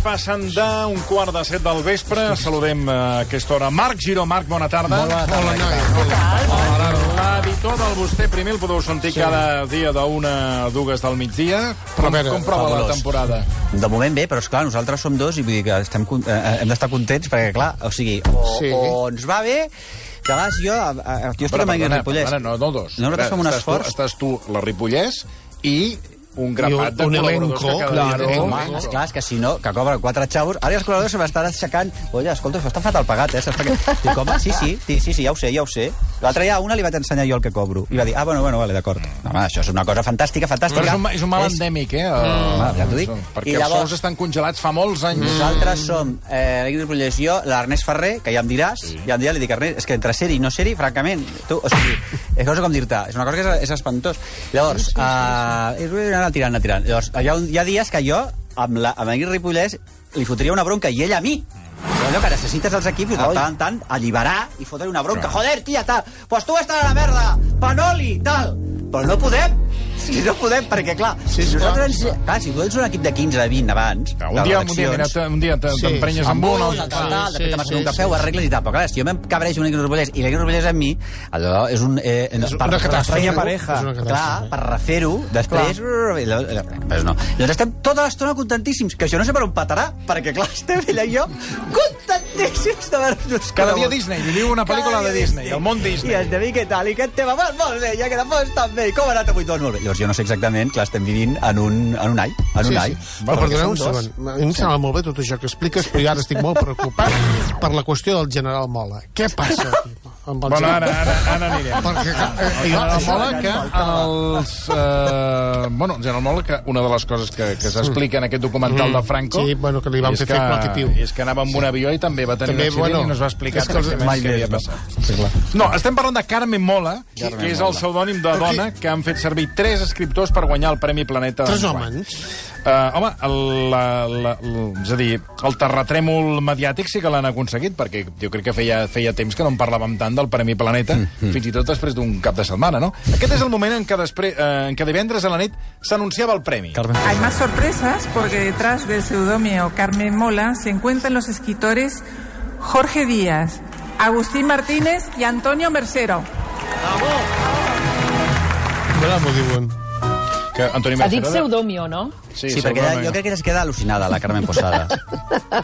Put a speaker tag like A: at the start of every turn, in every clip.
A: passen d'un quart de set del vespre. Saludem eh, a aquesta hora Marc Giró. Marc, bona tarda.
B: Hola, noi.
A: L'editor del Vostè primer el podeu sentir sí. cada dia d'una a dues del migdia. Com,
B: a veure,
A: com prova la
C: fabulós.
A: temporada?
C: De moment bé, però esclar, nosaltres som dos i vull dir que estem, con- eh, hem d'estar contents perquè, clar, o sigui, o,
B: Sí.
C: o ens va bé, que a vegades jo, eh, eh, jo estic amb el Ripollès.
A: perdona, no, no dos.
C: No, nosaltres fem un
A: estàs
C: esforç.
A: Tu, estàs tu, la Ripollès, i un grapat
B: I un-
A: de
B: un
A: col·laboradors
B: elenco, claro.
C: Home, esclar, és que si no, que cobren quatre xavos, ara els col·laboradors se m'estan aixecant. Oye, escolta, això està fatal pagat, eh? Dic, home, sí, sí, sí, sí, sí, ja ho sé, ja ho sé. L'altre dia a una li vaig ensenyar jo el que cobro. I va dir, ah, bueno, bueno, vale, d'acord. No, home, això és una cosa fantàstica, fantàstica.
A: Però és un, és un mal endèmic, eh?
C: Home, ja t'ho dic.
A: Perquè
C: I
A: els
C: llavors-
A: sous estan congelats fa molts anys.
C: Nosaltres som eh, l'Egui Ripollès i jo, l'Ernest Ferrer, que ja em diràs, sí. ja em diràs, li dic, Ernest, és que entre ser-hi i no ser-hi, francament, tu, o sigui, és cosa com dir-te, és una cosa que és, és espantós. Llavors, sí, sí, sí, sí. Uh, anar tirant, anar tirant. Llavors, hi ha, un, hi ha dies que jo, amb la- amb l'Egui Ripollès, li fotria una bronca, i ell a mi. Però allò que necessites els equips, de tant en tant, alliberar i fotre una bronca. Joder, tia, tal, pues tu estàs a la merda, Panoli, tal. Però no podem, si no podem, perquè, clar,
B: Sí,
C: si
B: clar,
C: nosaltres, ens, clar, si tu ets un equip de 15 a 20 abans,
A: Un dia, un dia, mira,
C: eleccions,
A: te- un dia te-
B: Sí,
A: t'emprenyes amb
C: amb
A: un,
C: un,
A: altre-
C: tal, tal, tal,
B: Sí,
C: després fer un
B: sí,
C: cafè,
B: sí.
C: ho arregles i tal. Però clar, si jo me'n cabreixo un Negre Ripollès i l'Egui Ripollès amb mi, allò és un... Eh,
B: És una catàstrofe.
C: refer-ho,
B: pareja. Una.
C: Clar, per refer-ho, després... la- la- Pues no. Llavors estem tota l'estona contentíssims, que això no sé per on patarà, perquè clar, estem ella i jo contentíssims de veure-nos.
A: Cada dia. Disney, viviu una pel·lícula de Disney, el món Disney.
C: I el de mi, què tal? I què tema? Molt, molt bé, ja queda molt tan bé. I com ha anat avui? Doncs molt bé. Llavors jo no sé exactament, clar, estem vivint en un, en un all. En un
B: Sí,
C: all.
B: sí. Però perdoneu un segon. A mi em sembla molt bé tot això que expliques, però jo ara estic molt preocupat per la qüestió del general Mola. Què passa aquí amb el
A: Bueno, ara, ara, ara anirem.
B: Perquè, eh,
A: Mola, que els... Eh, bueno, el General Mola, que una de les coses que, que s'explica en aquest documental de Franco...
B: Mm. Sí, bueno, que li van fer fer piu.
A: És que anava amb un avió i també va tenir
B: També,
A: un accident
B: bueno,
A: i no es va explicar
B: que
C: mai
A: què havia
C: no.
A: passat.
B: Sí, clar.
A: No, estem parlant de Carmen Mola, que,
C: Carmen
A: que és el pseudònim de dona que han fet servir tres escriptors per guanyar el Premi Planeta.
B: Tres homes.
A: Uh, home, el, la, la, el, és a dir, el terratrèmol mediàtic sí que l'han aconseguit, perquè jo crec que feia, feia temps que no en parlàvem tant del Premi Planeta, mm -hmm. fins i tot després d'un cap de setmana, no? Aquest és el moment en què, després, eh, en què divendres a la nit s'anunciava el premi.
C: Carmen.
D: Hay más sorpresas porque detrás del seudónimo Carmen Mola se encuentran los escritores Jorge Díaz, Agustín Martínez y Antonio Mercero.
B: Mira, m'ho diuen.
A: Que Antoni
E: Ha dit
A: Mercero-
E: pseudomio, no?
C: Sí, sí perquè ella, jo crec que es queda al·lucinada, la Carmen Posada.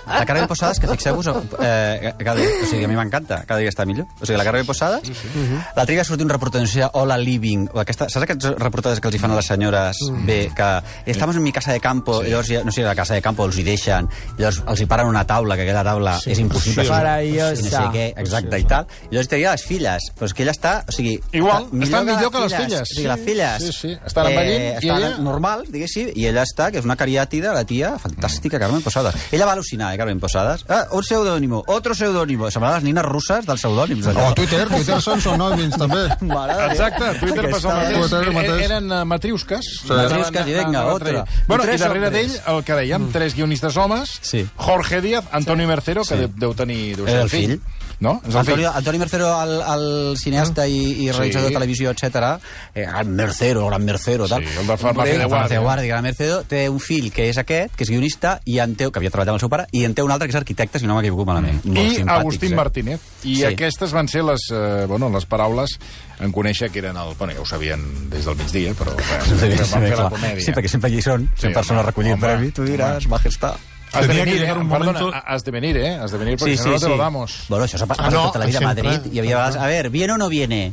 C: La Carmen Posada, és que fixeu-vos, eh, cada dia, o sigui, a mi m'encanta, cada dia està millor. O sigui, la Carmen Posada, sí, sí. l'altre dia va sortir un reportatge de Hola Living, o aquesta, saps aquests reportatges que els hi fan a les senyores bé, que estamos en mi casa de campo, sí. i llavors, ja- no sé, la casa de campo els hi deixen, i llavors els hi paren una taula, que aquella taula sí. és impossible.
B: Sí.
C: Meravellosa. No sé què, exacte, i tal. I llavors tenia les filles, però és que ella està, o sigui...
A: Igual,
C: està
A: estan millor que les filles.
C: O sigui, les filles...
A: Sí, sí, estan envellint i
C: estan
A: ella-
C: normal, diguéssim, i ella està, que és una cariàtida, la tia, fantàstica, Carmen Posadas. Ella va al·lucinar, eh, Carmen Posadas. Ah, un pseudònimo, otro pseudònimo. Semblaven les nines russes dels pseudònims. allò.
F: O Twitter, Twitter són pseudònims, també.
C: Mare de.
A: Exacte, Twitter passa el mateix.
F: Twitter mateix.
A: E- Eren uh, matriusques.
C: Matriusques, i vinga, otra.
A: Bueno,
C: I
A: darrere d'ell, el que dèiem, tres guionistes homes,
C: Sí.
A: Jorge Díaz, Antonio Mercero, que
C: Sí.
A: deu, tenir... Deu ser
C: el fill.
A: No? És el
C: Antonio. Antonio Mercero, el, el cineasta i, i realitzador
A: Sí.
C: de televisió, etc. Eh, gran Mercero, gran Mercero, tal.
A: Sí, el de Farmacia de Guàrdia.
C: Guàrdia, gran Mercero, té un fill que és aquest, que és guionista, i en té, que havia treballat amb el seu pare, i en té un altre que és arquitecte, si no m'equivoco malament. Molt
A: I Agustín
C: eh?
A: Martínez. I
C: Sí.
A: aquestes van ser les, eh, bueno, les paraules en conèixer que eren el... Bueno, ja ho sabien des del migdia, però eh,
C: Sí,
A: van
C: sí,
A: fer la
C: clar.
A: comèdia.
C: sí, perquè sempre hi són,
A: Sí,
C: sempre són a
A: home,
C: recollir el
A: home,
C: premi. Tu diràs,
A: home.
C: majestà.
A: Has de
F: Tenía que
A: venir, eh?
F: llegar un
A: Perdona,
F: momento-
A: has de venir, eh? Has de venir, perquè si no, no te lo damos.
C: Bueno, això s'ha passat
B: Ah, no,
C: tota la vida a
B: sempre.
C: Madrid. I havia vegades, a ver, ¿viene o no viene?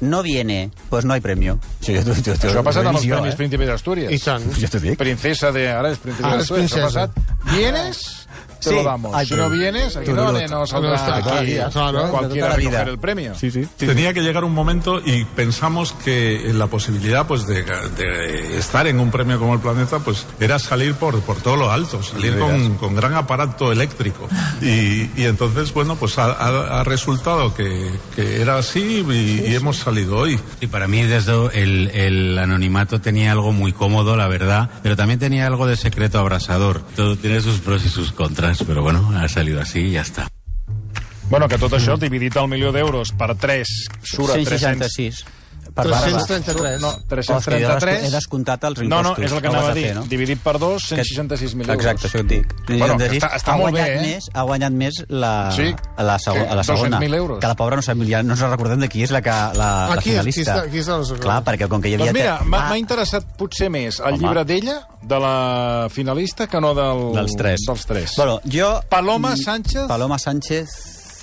C: No viene, pues no hay premio. Sí, jo, jo, jo,
A: Això ha passat amb els
C: jo,
A: Premis
C: eh?
A: Príncipe d'Astúries.
B: I tant.
C: Jo t'ho dic.
A: Princesa de... Ara és Príncipe
B: Ara
A: de
B: és
A: Astúries. Això ha
B: princesa.
A: passat. ¿Vienes? Te
C: Sí.
A: lo damos.
C: Ay,
A: si no
C: pero-
A: vienes, aquí no, no
B: No
A: saldrá
B: está
A: aquí
B: claro,
A: cualquiera
C: la vida.
A: el premio.
C: Sí, sí.
F: Tenía que llegar un momento y pensamos que la posibilidad pues de, de estar en un premio como el Planeta pues era salir por, por todo lo alto, salir con, con gran aparato eléctrico. Y, y entonces, bueno, pues ha, ha- ha resultado que, que era así y, y hemos salido hoy.
G: Y para mí, desde el, el anonimato tenía algo muy cómodo, la verdad, pero también tenía algo de secreto abrasador. Todo tiene sus pros y sus contras, pero bueno, ha salido así y ya está.
A: Bueno, que tot això, dividit al milió d'euros per 3, surt a 300...
C: 166. Per barba.
B: 333.
A: No,
C: Oh, és que jo he
A: 333...
C: descomptat els
A: No,
C: impostos.
A: no, és el que anava a dir.
C: fer, no?
A: Dividit per dos, 166.000 euros.
C: Exacte, això et dic.
A: Bueno, que
C: 166,
A: està- està
C: ha
A: molt
C: guanyat
A: bé, eh?
C: Més, ha guanyat més la,
A: Sí?
C: la, seg la segona.
A: 200.000 euros.
C: Que la pobra no sabem, ja no ens recordem de qui és la, que, la, la
B: Aquí és,
C: finalista.
B: aquí està- aquí està la segona.
C: Clar, perquè com que hi havia...
A: Doncs mira, m'ha
C: Ah,
A: interessat potser més el
C: Home.
A: llibre d'ella, de la finalista, que no del,
C: dels tres.
A: Dels tres.
C: Bueno, jo...
A: Paloma Sánchez...
C: Paloma Sánchez...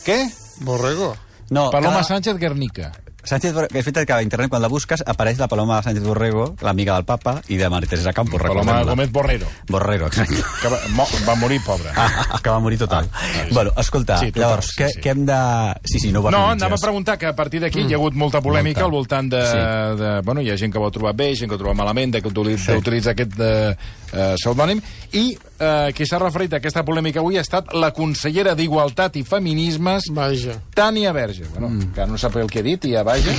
A: Què?
B: Borrego.
C: No,
A: Paloma
C: cada-
A: Sánchez Guernica.
C: Sánchez, Borrego, és veritat que a internet quan la busques apareix la Paloma Sánchez Borrego, l'amiga del papa, i de Maria Teresa Campos,
A: Paloma. Gómez Borrero,
C: Borrego, exacte.
A: que va, mo, va morir pobra.
C: Ah, que va morir total.
A: sí.
C: Bueno, escolta,
A: Sí, total,
C: llavors,
A: sí,
C: què,
A: sí.
C: què hem de... Sí, sí, no ho
A: No, anava a preguntar que a partir d'aquí hi ha hagut molta polèmica
C: Molta.
A: al voltant de,
C: Sí.
A: de... Bueno, hi ha gent que ho ha trobat bé, gent que ho ha trobat malament, de que utilitza,
C: Sí.
A: utilitza aquest eh, eh, pseudònim, i eh, qui s'ha referit a aquesta polèmica avui ha estat la consellera d'Igualtat i Feminismes,
B: Vaja.
A: Tània Verge. Bueno,
C: Mm.
A: que no sap el que ha dit i ja vaja.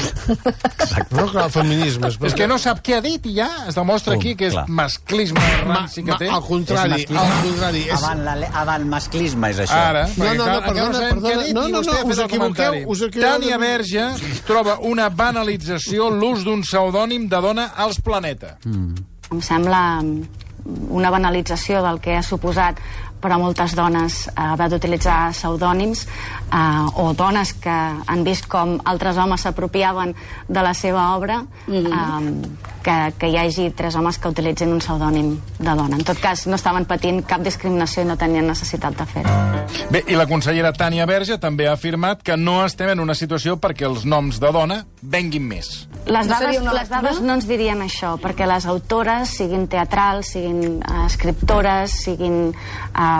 B: No, clar, el feminisme. És,
A: És que no sap què ha dit i ja es demostra aquí que és
C: clar.
A: masclisme
B: Ma,
A: ranci que
B: ma,
A: té.
B: al contrari,
C: És
B: al contrari. És...
C: Avant, la, avant masclisme és això.
A: Ara,
B: No, no, no, perdona,
A: ha
B: perdona.
A: dit
B: No, no, no, us equivoqueu, us equivoqueu
A: Tània Verge troba una banalització l'ús d'un pseudònim de dona als planeta.
E: Em sembla mm, una banalització del que ha suposat per a moltes dones eh, haver d'utilitzar pseudònims eh, o dones que han vist com altres homes s'apropiaven de la seva obra eh, que, que hi hagi tres homes que utilitzin un pseudònim de dona. En tot cas, no estaven patint cap discriminació i no tenien necessitat de fer-ho.
A: Bé, i la consellera Tània Verge també ha afirmat que no estem en una situació perquè els noms de dona venguin més.
E: Les
H: No
E: dades,
H: una
E: les dades no ens dirien això, perquè les autores, siguin teatrals, siguin eh, escriptores, siguin eh,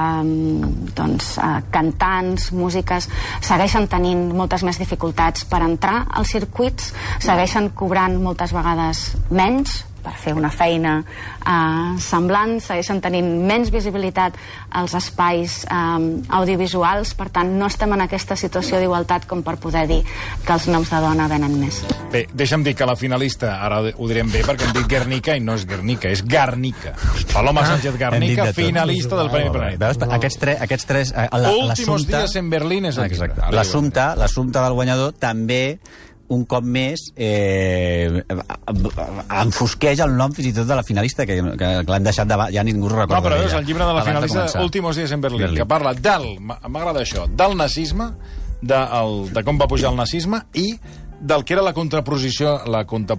E: doncs, eh, cantants, músiques, segueixen tenint moltes més dificultats per entrar als circuits, segueixen cobrant moltes vegades menys per fer una feina eh, semblant, segueixen tenint menys visibilitat als espais eh, audiovisuals, per tant no estem en aquesta situació d'igualtat com per poder dir que els noms de dona venen més.
A: Bé, deixa'm dir que la finalista, ara ho direm bé perquè hem dit Guernica i no és Guernica, és Garnica. Paloma Sánchez
C: Hem dit
A: Garnica,
C: de
A: finalista del Premi Planeta.
C: Veus? Aquests, tres, aquests tres... eh, la-
A: Últimos días en Berlín és el
C: l'assumpte del guanyador també un cop més eh, enfosqueix el nom fins i tot de la finalista que, que, que l'han deixat de... ja ningú recorda
A: No, però
C: d'ella,
A: el llibre de la finalista
C: començar.
A: Últimos días en Berlín,
C: Berlín.
A: que parla del, m'agrada això, del nazisme, de, el, de com va pujar el nazisme i del que era la contraposició, la contra...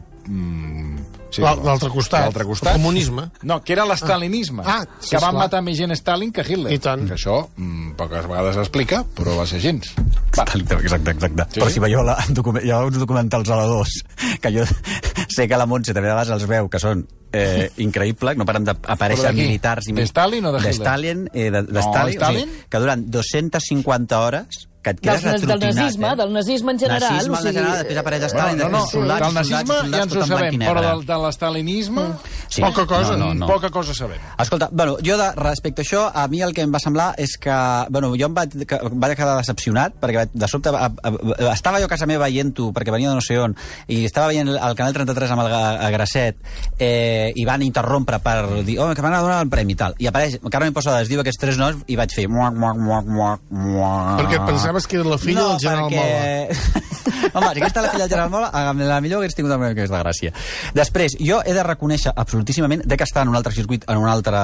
A: Sí,
B: L'al- l'altre costat,
A: L'altre costat.
B: el comunisme.
A: No, que era l'estalinisme.
B: Ah, sí,
A: que van matar més gent Stalin que Hitler.
B: I tant.
A: Que això mm, poques vegades s'explica, però va ser gens. Va.
C: Exacte, exacte, exacte.
A: Sí?
C: Però si veieu la, document, hi ha uns documentals a la 2 que jo sé que la Montse també de vegades els veu, que són eh, increïbles, no paren d'aparèixer
A: de
C: militars... i
A: De Stalin o de
C: de
A: Hitler?
C: Stalin, eh, de, de
A: No,
C: Stalin,
A: Stalin?
C: O sigui, que duran 250 hores que et quedes
H: Dels- del
C: atrotinat,
H: nazisme,
C: eh?
H: del nazisme en general,
C: Nazisme
H: o
C: en
H: sigui-
C: general, després apareix Stalin,
A: no, no,
C: després soldats,
A: del
C: soldats,
A: nazisme
C: soldats,
A: ja ens
C: tot
A: ho
C: en
A: sabem, però del, de l'estalinisme
C: Sí.
B: Poca cosa.
C: No, no, no.
A: poca cosa sabem.
C: Escolta, bueno, jo de, respecte a això, a mi el que em va semblar és que, bueno, jo em vaig, que, em vaig quedar decepcionat, perquè de sobte a, a, a, estava jo a casa meva veient-ho, perquè venia de no sé on, i estava veient el, el Canal 33 amb el a Grasset, eh, i van interrompre per dir, oh, que m'han donat el premi i tal. I apareix, Carmen Posades diu aquests tres noms i vaig fer... Muac, muac, muac, muac, muac.
B: Perquè pensaves que era la filla del general
C: perquè... Home, si aquesta és la filla del general Mola, a la millor hagués tingut una mica més de gràcia. Després, jo he de reconèixer absolutíssimament de que està en un altre circuit, en una altra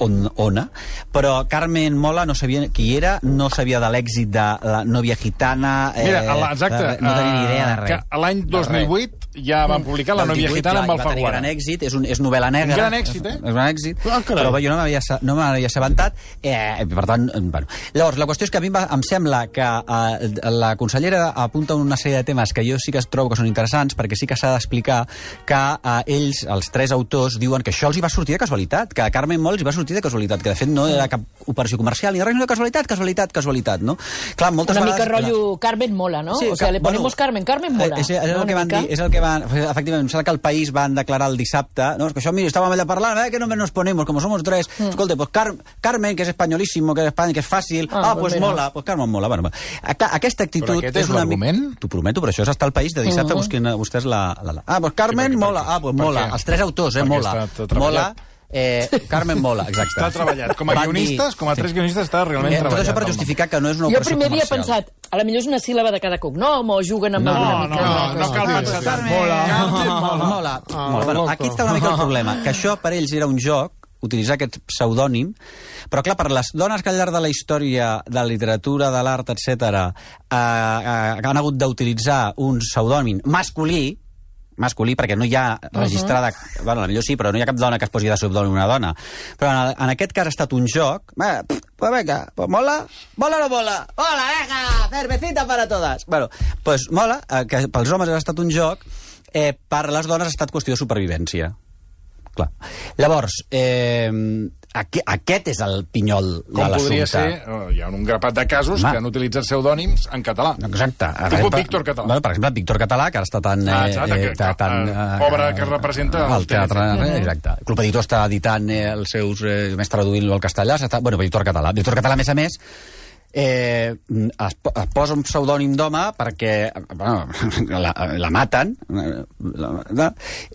C: on, ona, però Carmen Mola no sabia qui era, no sabia de l'èxit de la nòvia gitana...
A: Mira, a la- exacte.
C: de- no tenia ni idea de
A: eh,
C: res.
A: L'any
C: De res.
A: 2008 ja van publicar La
C: 18,
A: gitana amb
C: i va tenir
A: Alfaguara.
C: gran èxit, és, un, és novel·la negra.
A: Un gran èxit, eh?
C: És un gran èxit,
B: Ah, carai.
C: però jo no m'havia no assabentat, eh, per tant, bueno. Llavors, la qüestió és que a mi em, va, em sembla que eh, la consellera apunta una sèrie de temes que jo sí que trobo que són interessants, perquè sí que s'ha d'explicar que eh, ells, els tres autors, diuen que això els hi va sortir de casualitat, que a Carmen Moll els hi va sortir de casualitat, que de fet no era cap operació comercial, ni res, no de casualitat, casualitat, casualitat, no? Clar, moltes
H: Una mica
C: vegades...
H: rotllo Carmen Mola, ¿no? o sea,
C: que-
H: le ponemos Carmen, Carmen Mola.
C: Eh, És, és,
H: ¿no?
C: el que
H: Una
C: van
H: mica.
C: dir, és el que van... Efectivament, em sembla que el País van declarar el dissabte, no, és que això, mira, estàvem allà parlant, eh, que només nos ponemos, como somos tres, mm. escolta, pues Car Carmen, que és espanyolísimo, que és Espanya, que és fàcil,
H: Ah,
C: ah,
H: pues
C: mola, pues Carmen mola. Bueno. Aca- aquesta actitud
A: Però aquest és
C: una mica-
A: l'argument?
C: T'ho prometo, però això és hasta el País de dissabte,
H: Mhm.
C: busquin eh, vostès la, la, la... Ah, pues Carmen
A: Sí, perquè-
C: mola, ah, pues mola.
A: què?
C: Els tres autors, eh,
A: Perquè
C: mola. Mola, Eh, Carmen Mola, exacte.
A: Està treballat. Com a
C: Van
A: guionistes, com a tres guionistes, està realment
C: Eh, tot
A: treballat.
C: això per justificar que no és una
H: Jo
C: operació
H: primer havia
C: comercial.
H: pensat, a la millor és una síl·laba de cada cognom, o juguen amb
C: No,
H: alguna
A: No,
H: mica.
A: no, no, no cal pensar tant.
C: Mola.
A: Mola.
C: Mola.
B: Ah,
C: Mola. Bueno, aquí està una mica el problema, que això per ells era un joc, utilitzar aquest pseudònim, però clar, per les dones que al llarg de la història de la literatura, de l'art, etc, eh, eh, han hagut d'utilitzar un pseudònim masculí, masculí, perquè no hi ha registrada... Bueno, millor sí, però no hi ha cap dona que es posi de pseudònim una dona. Però en, en aquest cas ha estat un joc... Eh, pff, pues venga, pues mola, mola o no mola? Mola, venga, cervecita para todas. Bueno, pues mola, eh, que pels homes ha estat un joc, eh, per les dones ha estat qüestió de supervivència. Clar. Llavors, eh, aqu aquest és el pinyol de
A: Com podria
C: l'assumpte.
A: ser, oh, hi ha un grapat de casos
C: Home.
A: que han utilitzat pseudònims en català.
C: Exacte.
A: Tipus Víctor Català.
C: Bueno, per exemple, Víctor Català, que ara està tan...
A: Ah, exacte, que-
C: ta- tan,
A: eh, obra que representa el
C: el teatre. Eh, Exacte. El Club Editor està editant eh, els seus... Eh, més traduint-lo al castellà. Està, bueno, Víctor Català. Víctor Català, a més a més, eh, es, es posa un pseudònim d'home perquè bueno, la, la maten eh, la, la,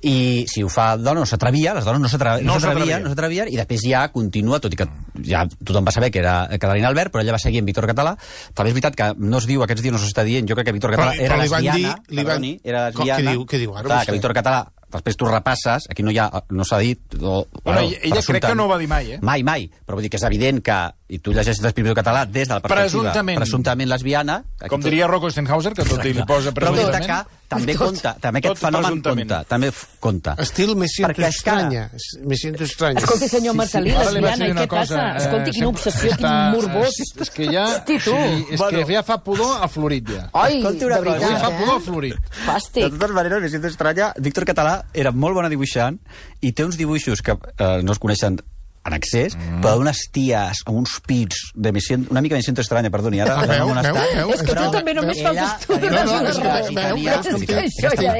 C: i si ho fa dona no s'atrevia, les dones no s'atre-
A: No
C: no s'atrevien
A: s'atrevien.
C: no s'atrevien i després ja continua, tot i que ja tothom va saber que era Catalina Albert, però ella va seguir en Víctor Català també és veritat que no es diu, aquests dies no s'està dient jo crec que Víctor Català
B: Però-
C: era
B: però li van
C: lesbiana
B: dir- li van-
C: perdoni, era
B: Com-
C: lesbiana
B: què diu- què diu ara
C: Clar,
B: vostè?
C: que Víctor Català després tu repasses, aquí no hi ha, no s'ha dit... O,
A: Bueno, ella- ella crec que no ho va dir mai, eh?
C: Mai, mai. Però vull dir que és evident que, i tu llegeixes l'Espíritu català des de la perspectiva
A: Presumptament.
C: presumptament lesbiana...
A: Com
C: tot-
A: diria Rocco Stenhauser, que tot li posa
C: però vull dir
A: presumptament.
C: que també compta, també
A: Tot
C: aquest fenomen compta, també compta.
B: Estil me siento
C: Perquè
B: estranya. Me siento estranya.
H: Escolti, senyor Marcelí,
A: Ara li vaig
H: lesbiana, què
A: cosa,
H: passa?
A: eh,
H: Escolti, quina obsessió, quin
A: està-
H: morbós.
A: És que ja...
H: Hosti, tu.
A: Sí, és que ja fa pudor a florit, ja.
H: Ai,
C: Escolti una
H: de
C: cosa,
A: Ja
H: veritat,
A: fa pudor a
H: eh?
A: florit.
C: De
H: Fàstic.
C: totes maneres, me siento estranya. Víctor Català era molt bona dibuixant i té uns dibuixos que eh, no es coneixen en accés, mm. però unes ties amb uns pits de siento, una mica siento estranya, perdoni, ara
B: Ah, veu, veu,
C: estat.
B: veu?
H: És que tu també només faltes tu.
B: No, no, és que veu,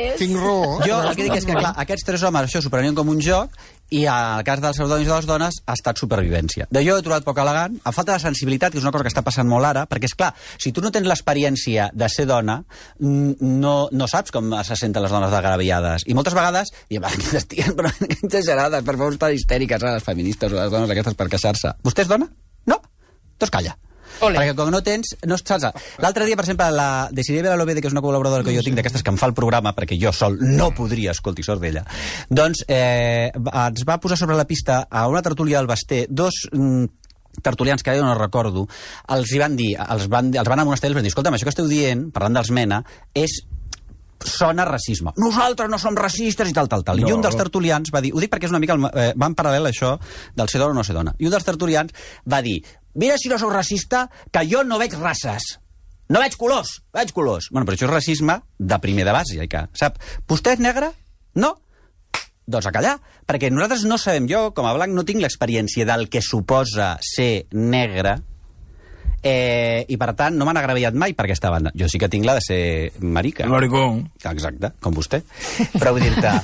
B: és. Tinc raó.
C: Jo el que dic és que, clar, aquests tres homes això s'ho prenien com un joc i en el cas dels pseudònims de les dones ha estat supervivència. De jo he trobat poc elegant, a falta de sensibilitat, que és una cosa que està passant molt ara, perquè, és clar, si tu no tens l'experiència de ser dona, no, no saps com se senten les dones degraviades. I moltes vegades diem, "Ah, aquestes ties, però que exagerades, per favor, estan histèriques, eh, les feministes o les dones aquestes per queixar-se. Vostè és dona? No? Doncs calla.
H: Ole.
C: Perquè com no tens, no saps... L'altre dia, per exemple, la Desiree Belalobede, que és una col·laboradora que jo tinc d'aquestes que em fa el programa, perquè jo sol no podria, escolti, sort d'ella, doncs eh, ens va posar sobre la pista a una tertúlia del Basté dos mm, tertulians que ara no recordo, els hi van dir, els van, els van amonestar i els van dir, escolta'm, això que esteu dient, parlant dels MENA, és sona racisme. Nosaltres no som racistes i tal, tal, tal. No. I un dels tertulians va dir, ho dic perquè és una mica, el, eh, va en paral·lel això del ser dona o no ser dona. I un dels tertulians va dir, mira si no sou racista, que jo no veig races. No veig colors, veig colors. Bueno, però això és racisme de primer de base, que, sap? Vostè és negre? No? Doncs a callar, perquè nosaltres no sabem, jo com a blanc no tinc l'experiència del que suposa ser negre, eh, i per tant no m'han agraviat mai per aquesta banda. Jo sí que tinc la de ser marica.
A: Maricó.
C: Exacte, com vostè. Però vull dir-te...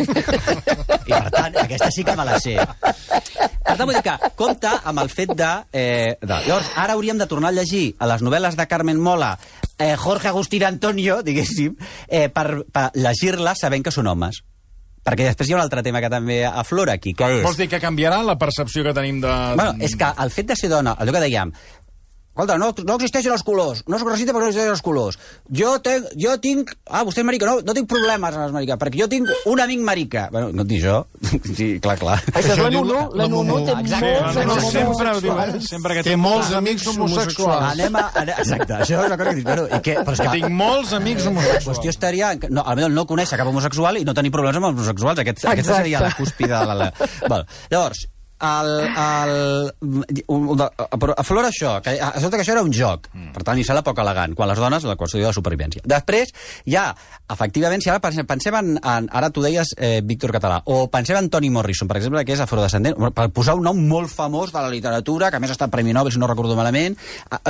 C: I per tant, aquesta sí que me la sé. Per tant, vull dir que compta amb el fet de... Eh, de... Llavors, ara hauríem de tornar a llegir a les novel·les de Carmen Mola eh, Jorge Agustín Antonio, diguéssim, eh, per, per llegir-les sabent que són homes. Perquè després hi ha un altre tema que també aflora aquí, que és...
A: Vols dir que canviarà la percepció que tenim de...
C: Bueno, és que el fet de ser dona, allò que dèiem, Escolta, no, no existeixen els colors. No soc racista perquè no existeixen els colors. Jo, tenc, jo tinc... Ah, vostè és marica. No, no tinc problemes amb les marica, perquè jo tinc un amic marica. Bueno, no et dic jo. Sí, clar, clar.
H: Això és la Nunu.
B: la-
H: La
B: la
H: Nunu té molts
A: La
H: amics
A: sempre ho diu,
H: homosexuals.
A: eh? Sempre que
B: Té molts amics homosexuals.
C: Anem a... Exacte, això és una cosa que dius. Bueno, i què? Però és que
A: Tinc molts amics
C: la
A: homosexuals.
C: qüestió estaria... No, almenys no conèixer cap homosexual i no tenir problemes amb els homosexuals. Aquest, aquesta seria la cúspide de la... Val. Llavors, el, el, un, però aflora això, que resulta que això era un joc, per tant, hi serà poc elegant, quan les dones, la qüestió de la supervivència. Després, ja, efectivament, si ara pensem, pensem en, en, ara tu deies eh, Víctor Català, o pensem en Toni Morrison, per exemple, que és afrodescendent, per posar un nom molt famós de la literatura, que a més ha estat Premi Nobel, si no recordo malament,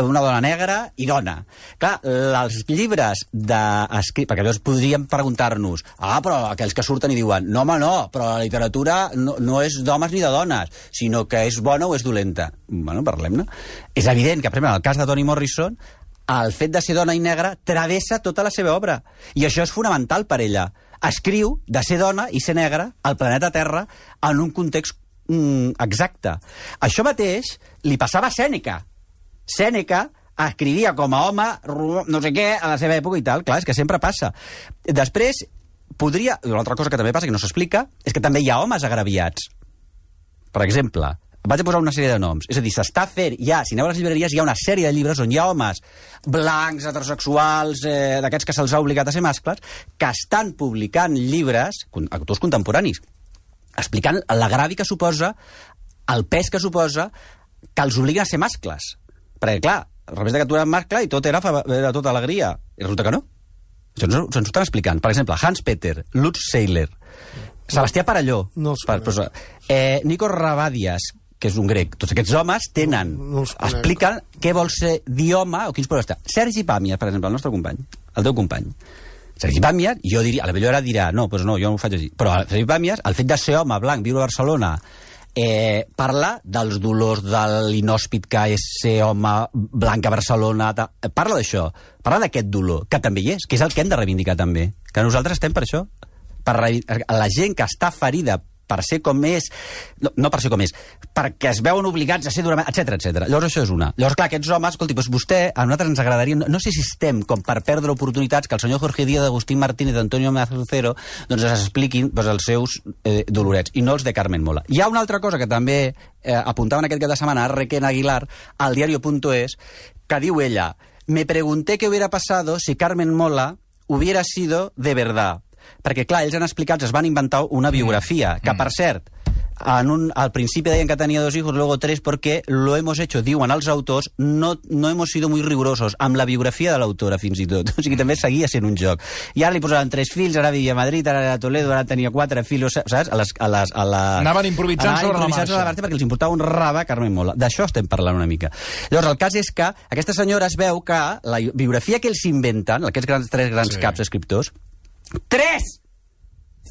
C: una dona negra i dona. Clar, els llibres de... Perquè llavors podríem preguntar-nos, ah, però aquells que surten i diuen, no, home, no, però la literatura no, no és d'homes ni de dones, sinó que és bona o és dolenta. Bueno, parlem-ne. És evident que, per exemple, en el cas de Toni Morrison, el fet de ser dona i negra travessa tota la seva obra. I això és fonamental per ella. Escriu de ser dona i ser negra al planeta Terra en un context mm, exacte. Això mateix li passava a Sèneca. Sèneca escrivia com a home, no sé què, a la seva època i tal. Clar, és que sempre passa. Després, podria... Una altra cosa que també passa, que no s'explica, és que també hi ha homes agraviats. Per exemple, vaig a posar una sèrie de noms. És a dir, s'està fent, ja, si aneu a les llibreries, hi ha una sèrie de llibres on hi ha homes blancs, heterosexuals, eh, d'aquests que se'ls ha obligat a ser mascles, que estan publicant llibres, autors contemporanis, explicant l'agravi que suposa, el pes que suposa, que els obliguen a ser mascles. Perquè, clar, al revés de que tu eres mascle i tot era, era tota alegria. I resulta que no. Això ens, ens ho estan explicant. Per exemple, Hans Peter, Lutz Seiler, Sebastià Parelló,
B: No els
C: per, posar- eh, Nico Rabadias, que és un grec. Tots aquests homes tenen,
B: No conec.
C: expliquen què vol ser dir home o quins poden estar. Sergi Pàmies, per exemple, el nostre company, el teu company. Sergi Pàmies, jo diria, a la millor ara dirà, no, doncs no, jo no ho faig així. Però Sergi Pàmies, el fet de ser home blanc, viure a Barcelona, eh, parla dels dolors de l'inhòspit que és ser home blanc a Barcelona, ta- parla d'això, parla d'aquest dolor, que també hi és, que és el que hem de reivindicar també, que nosaltres estem per això, per la gent que està ferida per ser com és, no, no per ser com és, perquè es veuen obligats a ser durament, etc etc. Llavors això és una. Llavors, clar, aquests homes, escolti, doncs vostè, a nosaltres ens agradaria, no, no sé si estem com per perdre oportunitats que el senyor Jorge Díaz, Agustín Martínez, Antonio Mazucero, doncs ens expliquin doncs, els seus eh, dolorets, i no els de Carmen Mola. Hi ha una altra cosa que també eh, apuntaven aquest cap de setmana Requena Aguilar, al diario.es, que diu ella, me pregunté qué hubiera pasado si Carmen Mola hubiera sido de verdad. Perquè, clar, ells han explicat, es van inventar una biografia, que, per cert, en un, al principi deien que tenia dos hijos, luego tres, porque lo hemos hecho, diuen els autors, no, no hemos sido muy rigurosos amb la biografia de l'autora, fins i tot. O sigui, també seguia sent un joc. I ara li posaven tres fills, ara vivia a Madrid, ara era a Toledo, ara tenia quatre fills, saps? A les, a les, a la...
A: Anaven improvisant sobre la
C: improvisant sobre la
A: marxa.
C: marxa perquè els importava un raba Carmen Mola. D'això estem parlant una mica. Llavors, el cas és que aquesta senyora es veu que la biografia que ells inventen, aquests grans, tres grans
A: sí.
C: caps escriptors, tres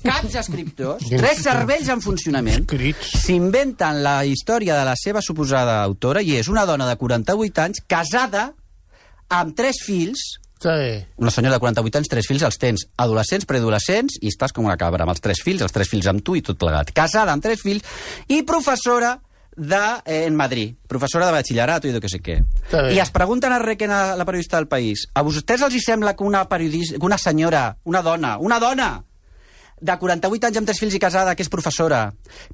C: caps escriptors, tres cervells en funcionament, s'inventen la història de la seva suposada autora i és una dona de 48 anys casada amb tres fills
B: Sí.
C: una senyora de 48 anys, tres fills, els tens adolescents, preadolescents, i estàs com una cabra, amb els tres fills, els tres fills amb tu i tot plegat. Casada amb tres fills i professora de, eh, en Madrid, professora de batxillerat i de què sé què. I es pregunten a Requena, la periodista del País, a vostès els hi sembla que una, periodista, que una senyora, una dona, una dona, de 48 anys amb tres fills i casada, que és professora,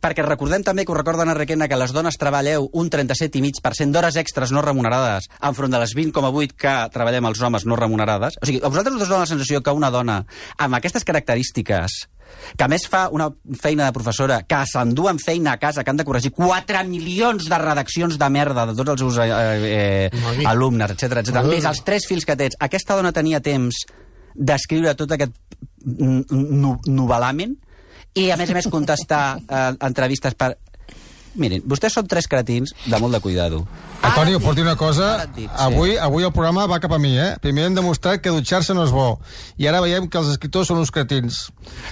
C: perquè recordem també que ho recorden a Requena que les dones treballeu un 37,5% d'hores extres no remunerades enfront de les 20,8 que treballem els homes no remunerades. O sigui, a vosaltres us dona la sensació que una dona amb aquestes característiques que a més fa una feina de professora, que s'enduen feina a casa, que han de corregir 4 milions de redaccions de merda de tots els seus eh, eh, alumnes, etc etc. Més els tres fills que tens. Aquesta dona tenia temps d'escriure tot aquest n- n- novel·lamen i, a més a més, contestar eh, entrevistes per... Miren, vostès són tres cretins de molt de cuidado.
I: Antonio,
C: Ara et
I: por dir
C: dic,
I: una cosa,
C: et dic, sí.
I: avui, avui el programa va cap a mi, eh? Primer hem demostrat que dutxar-se no és bo, i ara veiem que els escriptors són uns cretins.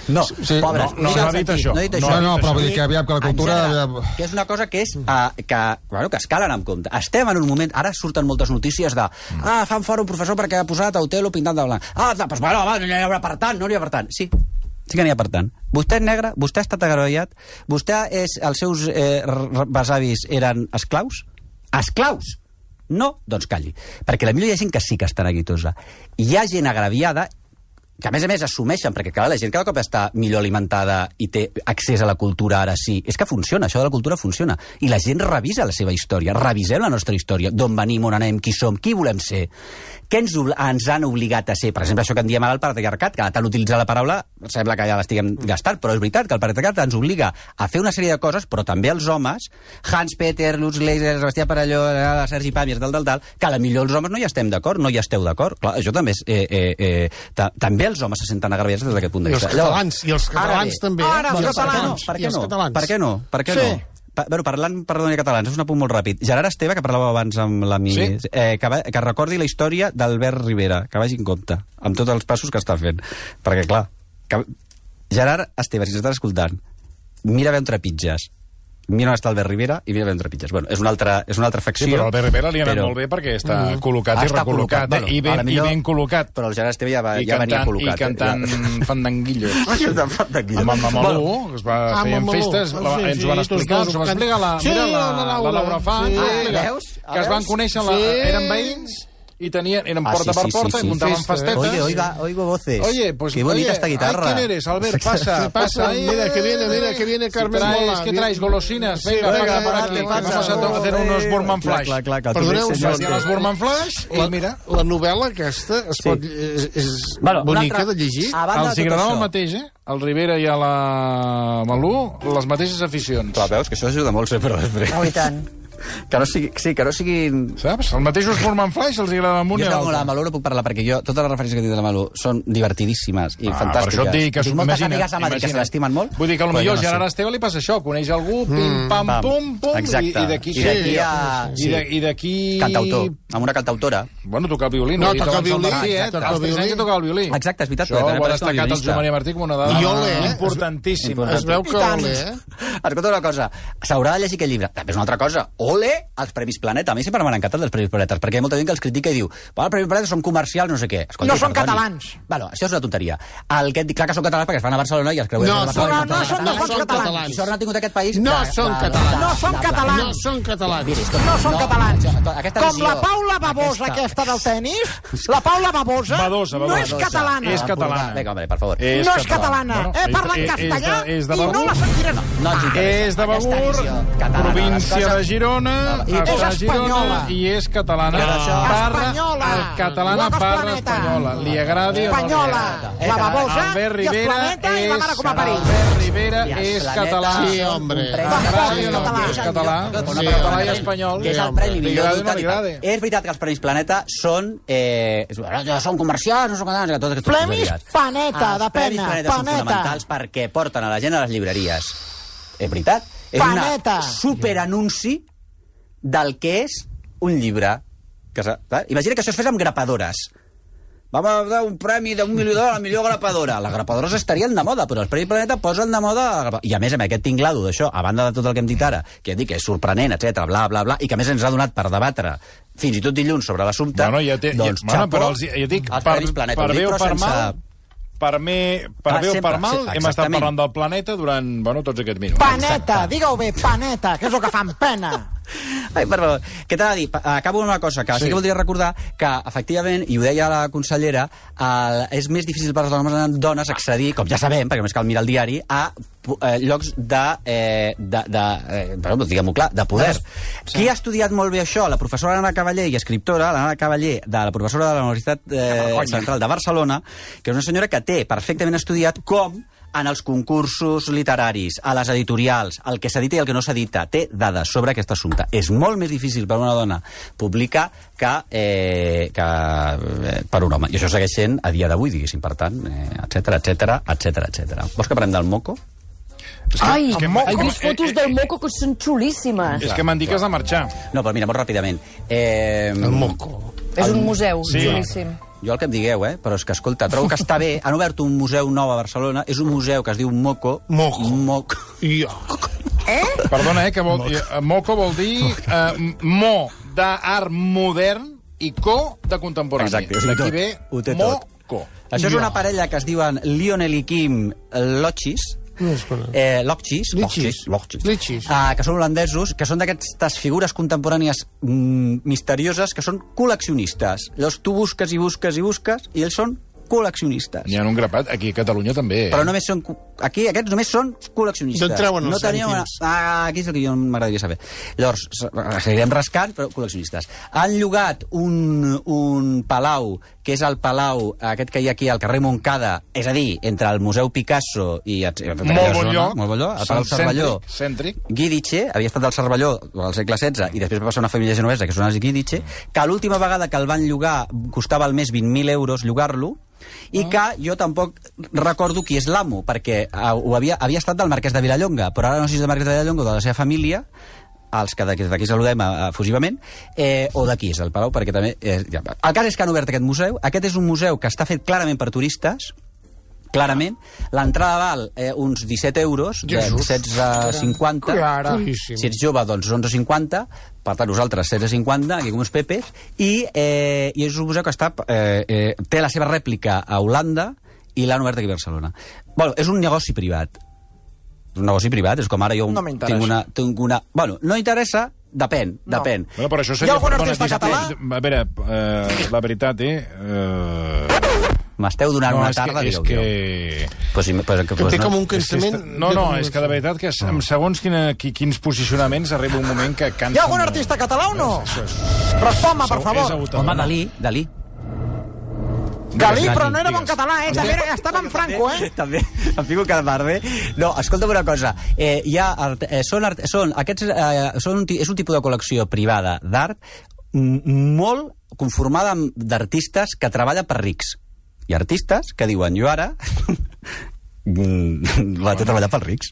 C: No,
I: Sí,
C: pobres.
A: no, no,
C: mira,
A: no ha dit això.
C: No ha dit
A: No
C: això.
I: dit No, no, però vull dir que aviam que la cultura-
C: general,
I: aviam-
C: Que és una cosa que és... Uh, que, bueno, que es cal anar amb compte. Estem en un moment... Ara surten moltes notícies de... Ah, fan fora un professor perquè ha posat Autelo pintant de blanc. Ah, doncs, bueno, va, no n'hi haurà per tant, no n'hi ha per tant. Sí, sí que n'hi ha per tant. Vostè és negre, vostè ha estat agraviat, vostè és... Els seus eh, besavis eren esclaus? Esclaus! No? Doncs calli. Perquè la millor hi ha gent que sí que està neguitosa. Hi ha gent agraviada que a més a més assumeixen, perquè clar, la gent cada cop està millor alimentada i té accés a la cultura ara sí. És que funciona, això de la cultura funciona. I la gent revisa la seva història, revisem la nostra història, d'on venim, on anem, qui som, qui volem ser, què ens, obl- ens han obligat a ser. Per exemple, això que en diem ara el patriarcat, que tant utilitzar la paraula sembla que ja l'estiguem gastant, però és veritat que el patriarcat ens obliga a fer una sèrie de coses, però també els homes, Hans Peter, Lutz Leiser, Sebastià Parelló, eh, Sergi Pàmies, tal, tal, tal, que a la millor els homes no hi estem d'acord, no hi esteu d'acord. Clar, això també és... Eh, eh, eh, ta, també els homes se senten agraviats des d'aquest punt de
B: I els
C: vista.
B: catalans, i els
C: ara
B: catalans
C: bé,
B: també, eh?
C: Ara, els catalans,
B: catalans,
C: per què no? Per què no? Per què
B: Sí.
C: no? Pa, bueno, parlant, perdoni, catalans, és un apunt molt ràpid. Gerard Esteve, que parlàvem abans amb l'ami,
A: Sí.
C: eh, que, va, que recordi la història d'Albert Rivera, que vagi en compte, amb tots els passos que està fent. Perquè, clar, que... Gerard Esteve, si estàs escoltant, mira bé on trepitges mira on està Albert Rivera i mira on trepitges. Bueno, és una altra, és una altra facció.
A: Sí, però Albert Rivera li ha anat
C: però-
A: molt bé perquè està
C: Mm.
A: col·locat i
C: Està
A: recol·locat,
C: col·locat,
A: eh? I
C: bueno,
A: ben,
C: millor-
A: i ben col·locat.
C: Però el Gerard Esteve ja, va,
A: I
C: ja venia
A: cantant,
C: col·locat.
A: i cantant
C: Eh?
A: fandanguillos.
C: Ja. Fandanguillos.
A: Amb el Mamalú,
C: Bueno,
A: que es va
B: Ah,
A: feien
B: Mamalú.
A: festes, la,
B: Sí,
A: ens ho
B: sí,
A: van explicar, ens ho va explicar la,
B: Sí,
A: mira, la,
B: la
A: la,
B: Laura.
A: Fan,
B: Sí.
A: ah,
C: Ah? Ah,
A: que es van conèixer, la,
B: Sí.
A: eren veïns i tenien, eren
C: Ah,
A: porta
C: sí,
A: per
C: sí, sí,
A: porta
B: Festa, eh?
A: festetes.
C: Oye, oiga, oigo voces.
A: Oye, pues
C: Qué bonita
A: oye,
C: esta guitarra.
A: ay, ¿quién eres? Albert, pasa,
B: ¿Qué pasa?
A: Ay,
B: Mira que viene, mira que viene Carmen
A: ¿Qué traes?
B: Mola.
A: ¿Qué traes? Golosinas.
B: Sí,
A: Venga,
B: venga,
A: pasa por
B: pasa,
A: aquí.
B: pasa.
A: Vamos a hacer unos Burman Flash.
C: Clar, clar, clar,
B: Perdoneu,
A: hacían los Burman Flash i mira...
B: La novel·la aquesta es
C: Sí.
B: pot, és, és
C: Bueno,
B: bonica de llegir?
C: A banda
A: Els
C: tot
A: agradava el mateix, eh? Al Rivera i a la Malú, les mateixes aficions.
C: Clar, veus que això ajuda molt sempre després.
H: Oh, i tant.
C: Que no sigui, sí, que no siguin...
A: Saps? Els mateixos Burman Flash els agrada
C: Jo
A: un i
C: és que com la. Malú no puc parlar, perquè jo, totes les referències que tinc de la Malú són divertidíssimes i
A: Ah,
C: fantàstiques.
A: Per això et dic que
C: Tinc moltes
A: imagina't,
C: amigues a Madrid que se
A: imagina't.
C: l'estimen molt.
A: Vull dir que
C: però
A: potser
C: jo
A: al
C: no sé.
A: Gerard Esteve li passa això, coneix algú, pim, pam,
C: Pam.
A: pum, pum,
C: Exacte.
A: i, i d'aquí...
C: I d'aquí a-
A: I de- I d'aquí...
C: Cantautor, amb una cantautora.
A: Bueno, tocar el violí.
B: No, toca el violí,
A: eh?
B: exacte, toca el
A: 3 anys
B: violí.
A: que toca el violí.
C: Exacte, és veritat.
A: Això
C: però
A: ho
C: també
A: ha
C: apareix com a
A: destacat el
C: violinista.
A: Joan Maria Martí com una dada
B: I ole, eh?
A: importantíssima.
B: Es veu que ole, eh?
C: Escolta una cosa, s'haurà de llegir aquest llibre. També és una altra cosa. Ole als Premis Planeta. A mi sempre m'han encantat els Premis Planeta, perquè hi ha molta gent que els critica i diu "Bueno, els Premis Planeta són comercials, no sé què. Escolta,
H: No són
C: perdoni.
H: catalans.
C: Bueno, això és una tonteria. El que et dic, clar que són catalans perquè es fan a Barcelona i els creuers
B: No, són-
C: i
H: no,
C: són
H: són- no
C: catalans.
H: són catalans.
C: I sort n'ha tingut aquest país...
B: No són catalans.
H: No són catalans.
B: No són catalans.
H: No són catalans. Com la Paula Babosa, aquesta del tennis, la Paula Babosa,
A: Badosa,
H: no és catalana.
A: És catalana.
C: Vinga, home, per favor.
H: No és
A: catalana.
H: eh, parla en castellà i no la.
C: No, no interessa.
A: És de Begur, província de Girona,
C: I
A: està
H: és
A: a Girona
H: espanyola.
A: i és catalana.
C: Això-
A: Parla,
H: Espanyola.
A: el catalana
H: Guapos
A: parla
H: planeta.
A: espanyola. Li agradi o no li
H: Espanyola,
A: agradi.
H: la babosa,
A: Albert
H: i els
A: Rivera
H: i la mare com a París.
A: Albert Rivera
C: I els
A: és català.
B: Sí,
A: agradi o no?
H: català.
A: És català.
C: Sí,
A: Català i
C: home.
A: espanyol.
C: Que és el
B: home.
C: premi
A: Li
C: millor
A: agradi o no
C: dotat
A: li
C: i tal.
A: agradi.
C: És veritat que els Premis Planeta són... Eh, és- són comercials, no són catalans, que totes aquestes
H: Premis. Planeta,
C: Els
H: de
C: Premis
H: pena,
C: Planeta són
H: Planeta.
C: fonamentals perquè porten a la gent a les llibreries. És veritat. És
H: Planeta.
C: una superanunci del que és un llibre. Que, imagina que això es fes amb grapadores. Vam a dar un premi d'un milió de dòlars a la millor grapadora. Les grapadores estarien de moda, però els Premis Planeta posen de moda... I a més, amb aquest tinglado d'això, a banda de tot el que hem dit ara, que ja dic que és sorprenent, etc bla, bla, bla, i que a més ens ha donat per debatre fins i tot dilluns sobre l'assumpte,
A: Bueno, ja té,
C: doncs,
A: ja, bueno,
C: xapó,
A: però els, ja dic,
C: als
A: per,
C: Planeta.
A: per bé o per
C: sense-
A: mal, per, me, per
C: Ah,
A: bé o per mal,
C: sí,
A: hem estat parlant del planeta durant bueno, tots aquests minuts.
H: Paneta, digue-ho bé, paneta, que és el que fan pena.
C: Ai, per favor. Què t'ha de dir? Acabo amb una cosa, que sí. sí que voldria recordar que, efectivament, i ho deia la consellera, el, és més difícil per a les dones, dones accedir, com ja sabem, perquè només cal mirar el diari, a eh, llocs de, eh, de, de eh, bueno, diguem-ho clar, de poder. Sí. Qui ha estudiat molt bé això? La professora Anna Cavaller i escriptora, l'Anna Cavaller, de la professora de la Universitat eh, Central de Barcelona, que és una senyora que té perfectament estudiat com en els concursos literaris, a les editorials, el que s'edita i el que no s'edita, té dades sobre aquest assumpte. És molt més difícil per una dona publicar que, eh, que eh, per un home. I això segueix sent a dia d'avui, diguéssim, per tant, eh, etc etc etc etc. Vols que parlem del moco?
A: És que,
H: Ai,
A: és que,
H: he
A: és que-
H: vist fotos del moco que són xulíssimes.
A: És que m'han dit que has de marxar.
C: No, però mira, molt ràpidament. Eh,
B: El moco.
H: És un museu,
A: Sí.
H: xulíssim.
C: Jo el que em digueu, eh? Però és que, escolta, trobo que està bé. Han obert un museu nou a Barcelona. És un museu que es diu Moco.
B: Moco.
C: Moco.
B: Jo.
A: Perdona, eh, que vol, eh, moco vol dir eh, mo d'art modern i co de contemporani.
C: Exacte,
A: D'aquí
C: tot.
A: ve
C: Ho té tot.
A: moco.
C: Això és una parella que es diuen Lionel i Kim Lochis,
B: No
C: eh. Lochis,
B: Lichis.
C: ah, que són holandesos, que són d'aquestes figures contemporànies mm, misterioses que són col·leccionistes. Llavors tu busques i busques i busques i ells són col·leccionistes.
A: N'hi ha un grapat, aquí a Catalunya també. Eh?
C: Però només són... Aquí, aquests només són col·leccionistes.
B: D'on treuen els
C: no teníem una... Ah, aquí és el que jo m'agradaria saber. Llavors, seguirem rascant, però col·leccionistes. Han llogat un, un palau, que és el palau, aquest que hi ha aquí al carrer Montcada, és a dir, entre el Museu Picasso i... tota
A: Molt bon lloc.
C: Molt bon lloc. El Palau Cervelló.
A: cèntric.
C: Guidice, havia estat al Cervelló al segle XVI i després va passar una família genovesa que són els Guidice, que l'última vegada que el van llogar costava al mes 20.000 euros llogar-lo i
A: Ah.
C: que jo tampoc recordo qui és l'amo, perquè eh, ho havia, havia estat del marquès de Vilallonga, però ara no sé si és del marquès de Vilallonga o de la seva família, els que d'aquí saludem eh, fusivament, eh, o d'aquí és el Palau, perquè també... Eh, ja. El cas és que han obert aquest museu. Aquest és un museu que està fet clarament per turistes, clarament. L'entrada val eh, uns 17 euros, de
B: Jesús.
C: 16,50.
B: Caríssim.
C: Si ets jove, doncs 11,50. Per tant, nosaltres 16,50, aquí com uns pepes. I, eh, i és un museu que està, eh, eh, té la seva rèplica a Holanda i l'han obert aquí a Barcelona. Bueno, és un negoci privat. És un negoci privat, és com ara jo
H: No
C: tinc una, tinc una... Bueno, no interessa, depèn,
H: No.
C: depèn.
A: Bueno, però això
H: Hi ha
A: seria...
H: algun
A: perdona,
H: artista
A: deixa- A veure, eh, la veritat, eh... eh...
C: M'esteu donant
A: No,
C: una
A: és que,
C: tarda,
A: és que...
C: Pues, sí, pues, que, pues,
B: té com
C: no.
B: un
A: És que
B: cansament...
A: No, no, és que de veritat que amb segons quina, qui, quins posicionaments arriba un moment que cansa...
H: Hi ha algun
A: molt.
H: artista català o no? Respon-me, per favor.
C: Home, Dalí, Dalí.
H: Galí, però no era bon català, eh? També era- estava en Franco, eh?
C: També, em fico cada part bé. No, escolta'm una cosa. Eh, hi ha art, eh, són, art, són, aquests, eh, són un, és un tipus de col·lecció privada d'art molt conformada d'artistes que treballen per rics. Hi ha artistes que diuen, jo ara vaig a treballar pels rics.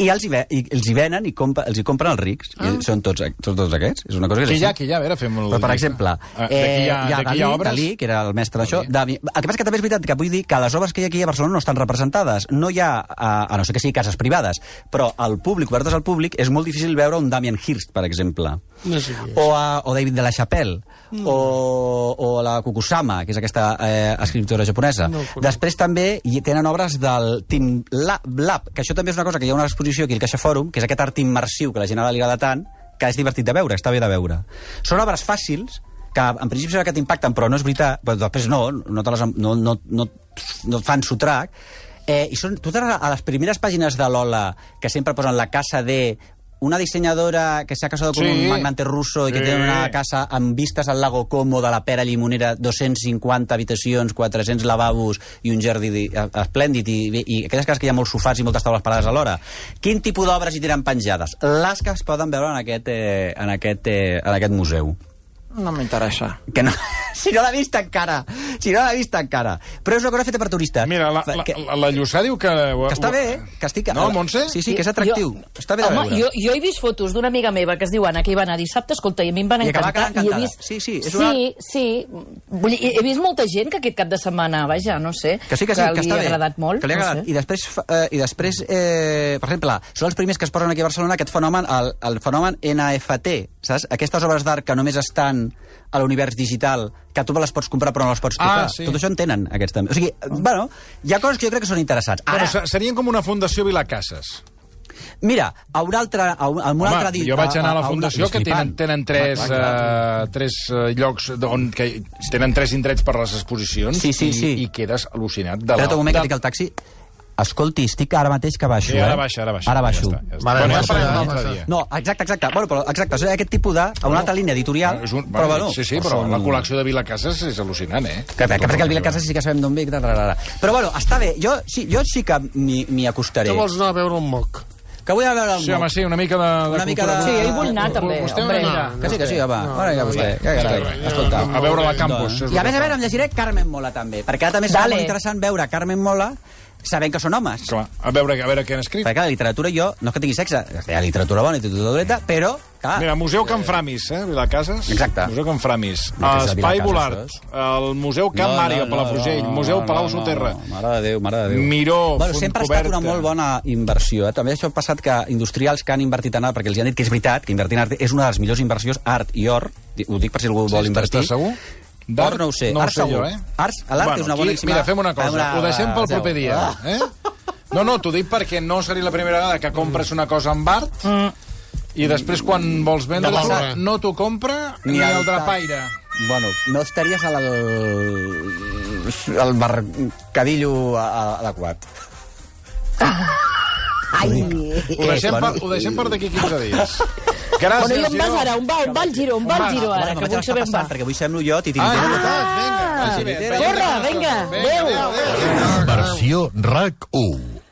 C: I els hi, ve, i els hi venen i compa, els hi compren els rics. Ah. I són tots, són tots aquests. És una cosa que és
A: ha,
C: així.
A: hi ha? A veure, fem el...
C: Però, per exemple,
A: Ah, qui hi ha,
C: eh, hi ha Dalí,
A: hi ha obres?
C: Dalí, que era el mestre d'això. El que passa que també és veritat que vull dir que les obres que hi ha aquí a Barcelona no estan representades. No hi ha, a, a no ser que sigui cases privades, però al públic, obertes al públic, és molt difícil veure un Damien Hirst, per exemple.
B: No sé.
C: O, a, o David de la Chapelle, mm. o, o la Kukusama, que és aquesta eh, escriptora japonesa.
B: No.
C: Després també hi tenen obres del Tim Lab, Lab, que això també és una cosa que hi ha una exposició aquí al Caixa Fòrum, que és aquest art immersiu que la gent li agrada tant, que és divertit de veure, està bé de veure. Són obres fàcils, que en principi sembla que t'impacten, però no és veritat, però després no, no, te les, no, no, no, no et fan sotrac, eh, i són totes a les primeres pàgines de l'Ola, que sempre posen la casa de una dissenyadora que s'ha casado con
A: Sí.
C: un magnate ruso i que
A: Sí.
C: té una casa amb vistes al lago Como, de la Pera Llimonera, 250 habitacions, 400 lavabos i un jardí eh, esplèndid, i, i aquelles cases que hi ha molts sofats i moltes taules parades alhora. Quin tipus d'obres hi tenen penjades? Les que es poden veure en aquest, eh, en aquest, eh, en aquest museu.
H: No m'interessa.
C: Que no, si no l'ha vist encara, si no l'ha vist encara. Però és una cosa feta per turistes.
A: Mira, la, la,
C: que,
A: la, la Lluçà diu que...
C: que està bé, que estic...
A: No, Montse?
C: Sí, sí, que és atractiu. està bé de
J: Home,
C: veure.
J: jo, jo he vist fotos d'una amiga meva que es diu Anna, que hi va anar dissabte, escolta, i a mi em van
C: I que
J: encantar. i he
C: encantada.
J: vist...
C: Sí, sí, és
J: sí,
C: una-
J: sí. Vull dir, he vist molta gent que aquest cap de setmana, vaja, no sé,
C: Que sí, que sí, que,
J: li
C: està
J: ha
C: bé.
J: agradat molt.
C: Que li ha
J: no
C: agradat.
J: sé.
C: I després, eh, i després eh, per exemple, són els primers que es posen aquí a Barcelona aquest fenomen, el, el fenomen NFT, saps? Aquestes obres d'art que només estan a l'univers digital, que tu les pots comprar però no les pots tocar.
A: Ah, sí.
C: Tot això en tenen, aquests també. O sigui, bueno, hi ha coses que jo crec que són interessants. Ara,
A: se- serien com una fundació Vilacases.
C: mira, a un altre, a un, a un altre dit...
A: jo vaig anar a la
C: una-
A: fundació que tenen, tenen tres,
C: Clar, clar.
A: uh, tres uh, llocs on que tenen tres indrets per les exposicions
C: Sí, sí,
A: i,
C: sí.
A: i quedes al·lucinat de
C: Espera't un moment, que
A: de-
C: tinc el taxi. Escolti, estic ara mateix que baixo,
A: Sí, ara
C: eh?
A: baixa, ara baixa.
C: Ara baixo.
A: Ja està, ja està.
B: Mare
A: bueno, ja
B: ja
A: dia.
C: No, exacte, exacte. Bueno, però exacte, és aquest tipus de... A una altra línia editorial,
A: És un,
C: però bueno...
A: sí, sí, però la col·lecció de Vilacases és al·lucinant, eh?
C: Que, que, que el Vilacases sí que sabem d'on ve. Però bueno, està bé. Jo sí, jo sí que m'hi acostaré.
B: Que vols anar a veure un moc?
C: Que vull anar a veure el
A: Sí, home,
C: moc.
A: sí, una mica de... de
C: Una mica de-
J: Sí, hi vull anar, també,
A: Vostè
J: hombre.
A: anirà?
C: Que sí, que sí, home. No, ara ja vostè. Que carai. Escolta.
A: A veure la és
C: I a més a veure, em llegiré Carmen Mola també, perquè ara també serà
J: Dale.
C: molt interessant veure Carmen Mola sabent que són homes.
A: Clar, a veure, a veure què han escrit.
C: Perquè la literatura jo, no és que tingui sexe, hi ha literatura bona literatura dolenta, però, clar,
A: Mira, Museu Can Framis, eh, Vilacases.
C: Exacte.
A: Museu Can Framis.
C: De
A: Espai Volart. El Museu Can Mario, Palafrugell. Museu Palau Soterra.
C: No, no, mare de Déu, mare de Déu.
A: Miró,
C: bueno, sempre ha estat una molt bona inversió. Eh? També això ha passat que industrials que han invertit en art, perquè els han dit que és veritat, que invertir en art és una de les millors inversions, art i or, ho dic per si algú
A: Sí,
C: vol
A: estàs-
C: invertir.
A: estàs segur?
C: Or no ho sé,
A: no
C: art
A: ho sé
C: segur.
A: jo, eh?
C: Arts, l'art
A: bueno,
C: és una
A: aquí,
C: boníssima...
A: Mira, fem una cosa,
C: Una-
A: ho deixem pel
C: zero.
A: proper dia.
C: Ah.
A: Eh? No, no, t'ho dic perquè no seria la primera vegada que compres una cosa amb art i després quan vols vendre-la
B: passat.
A: no t'ho compra ni,
C: Ni
A: el drapaire.
C: Bueno, no estaries al, al mercadillo adequat.
J: Ai!
A: Ho deixem, per, ho deixem per d'aquí 15 dies. Gràcies,
J: Bueno, i on vas ara? On va, on va el giro? On va el giro ara?
C: Bueno,
J: Que vull saber on va.
C: perquè avui semblo jo,
A: Ah, és veritat, vinga.
J: Corre, vinga,
A: adéu.
K: Versió RAC 1.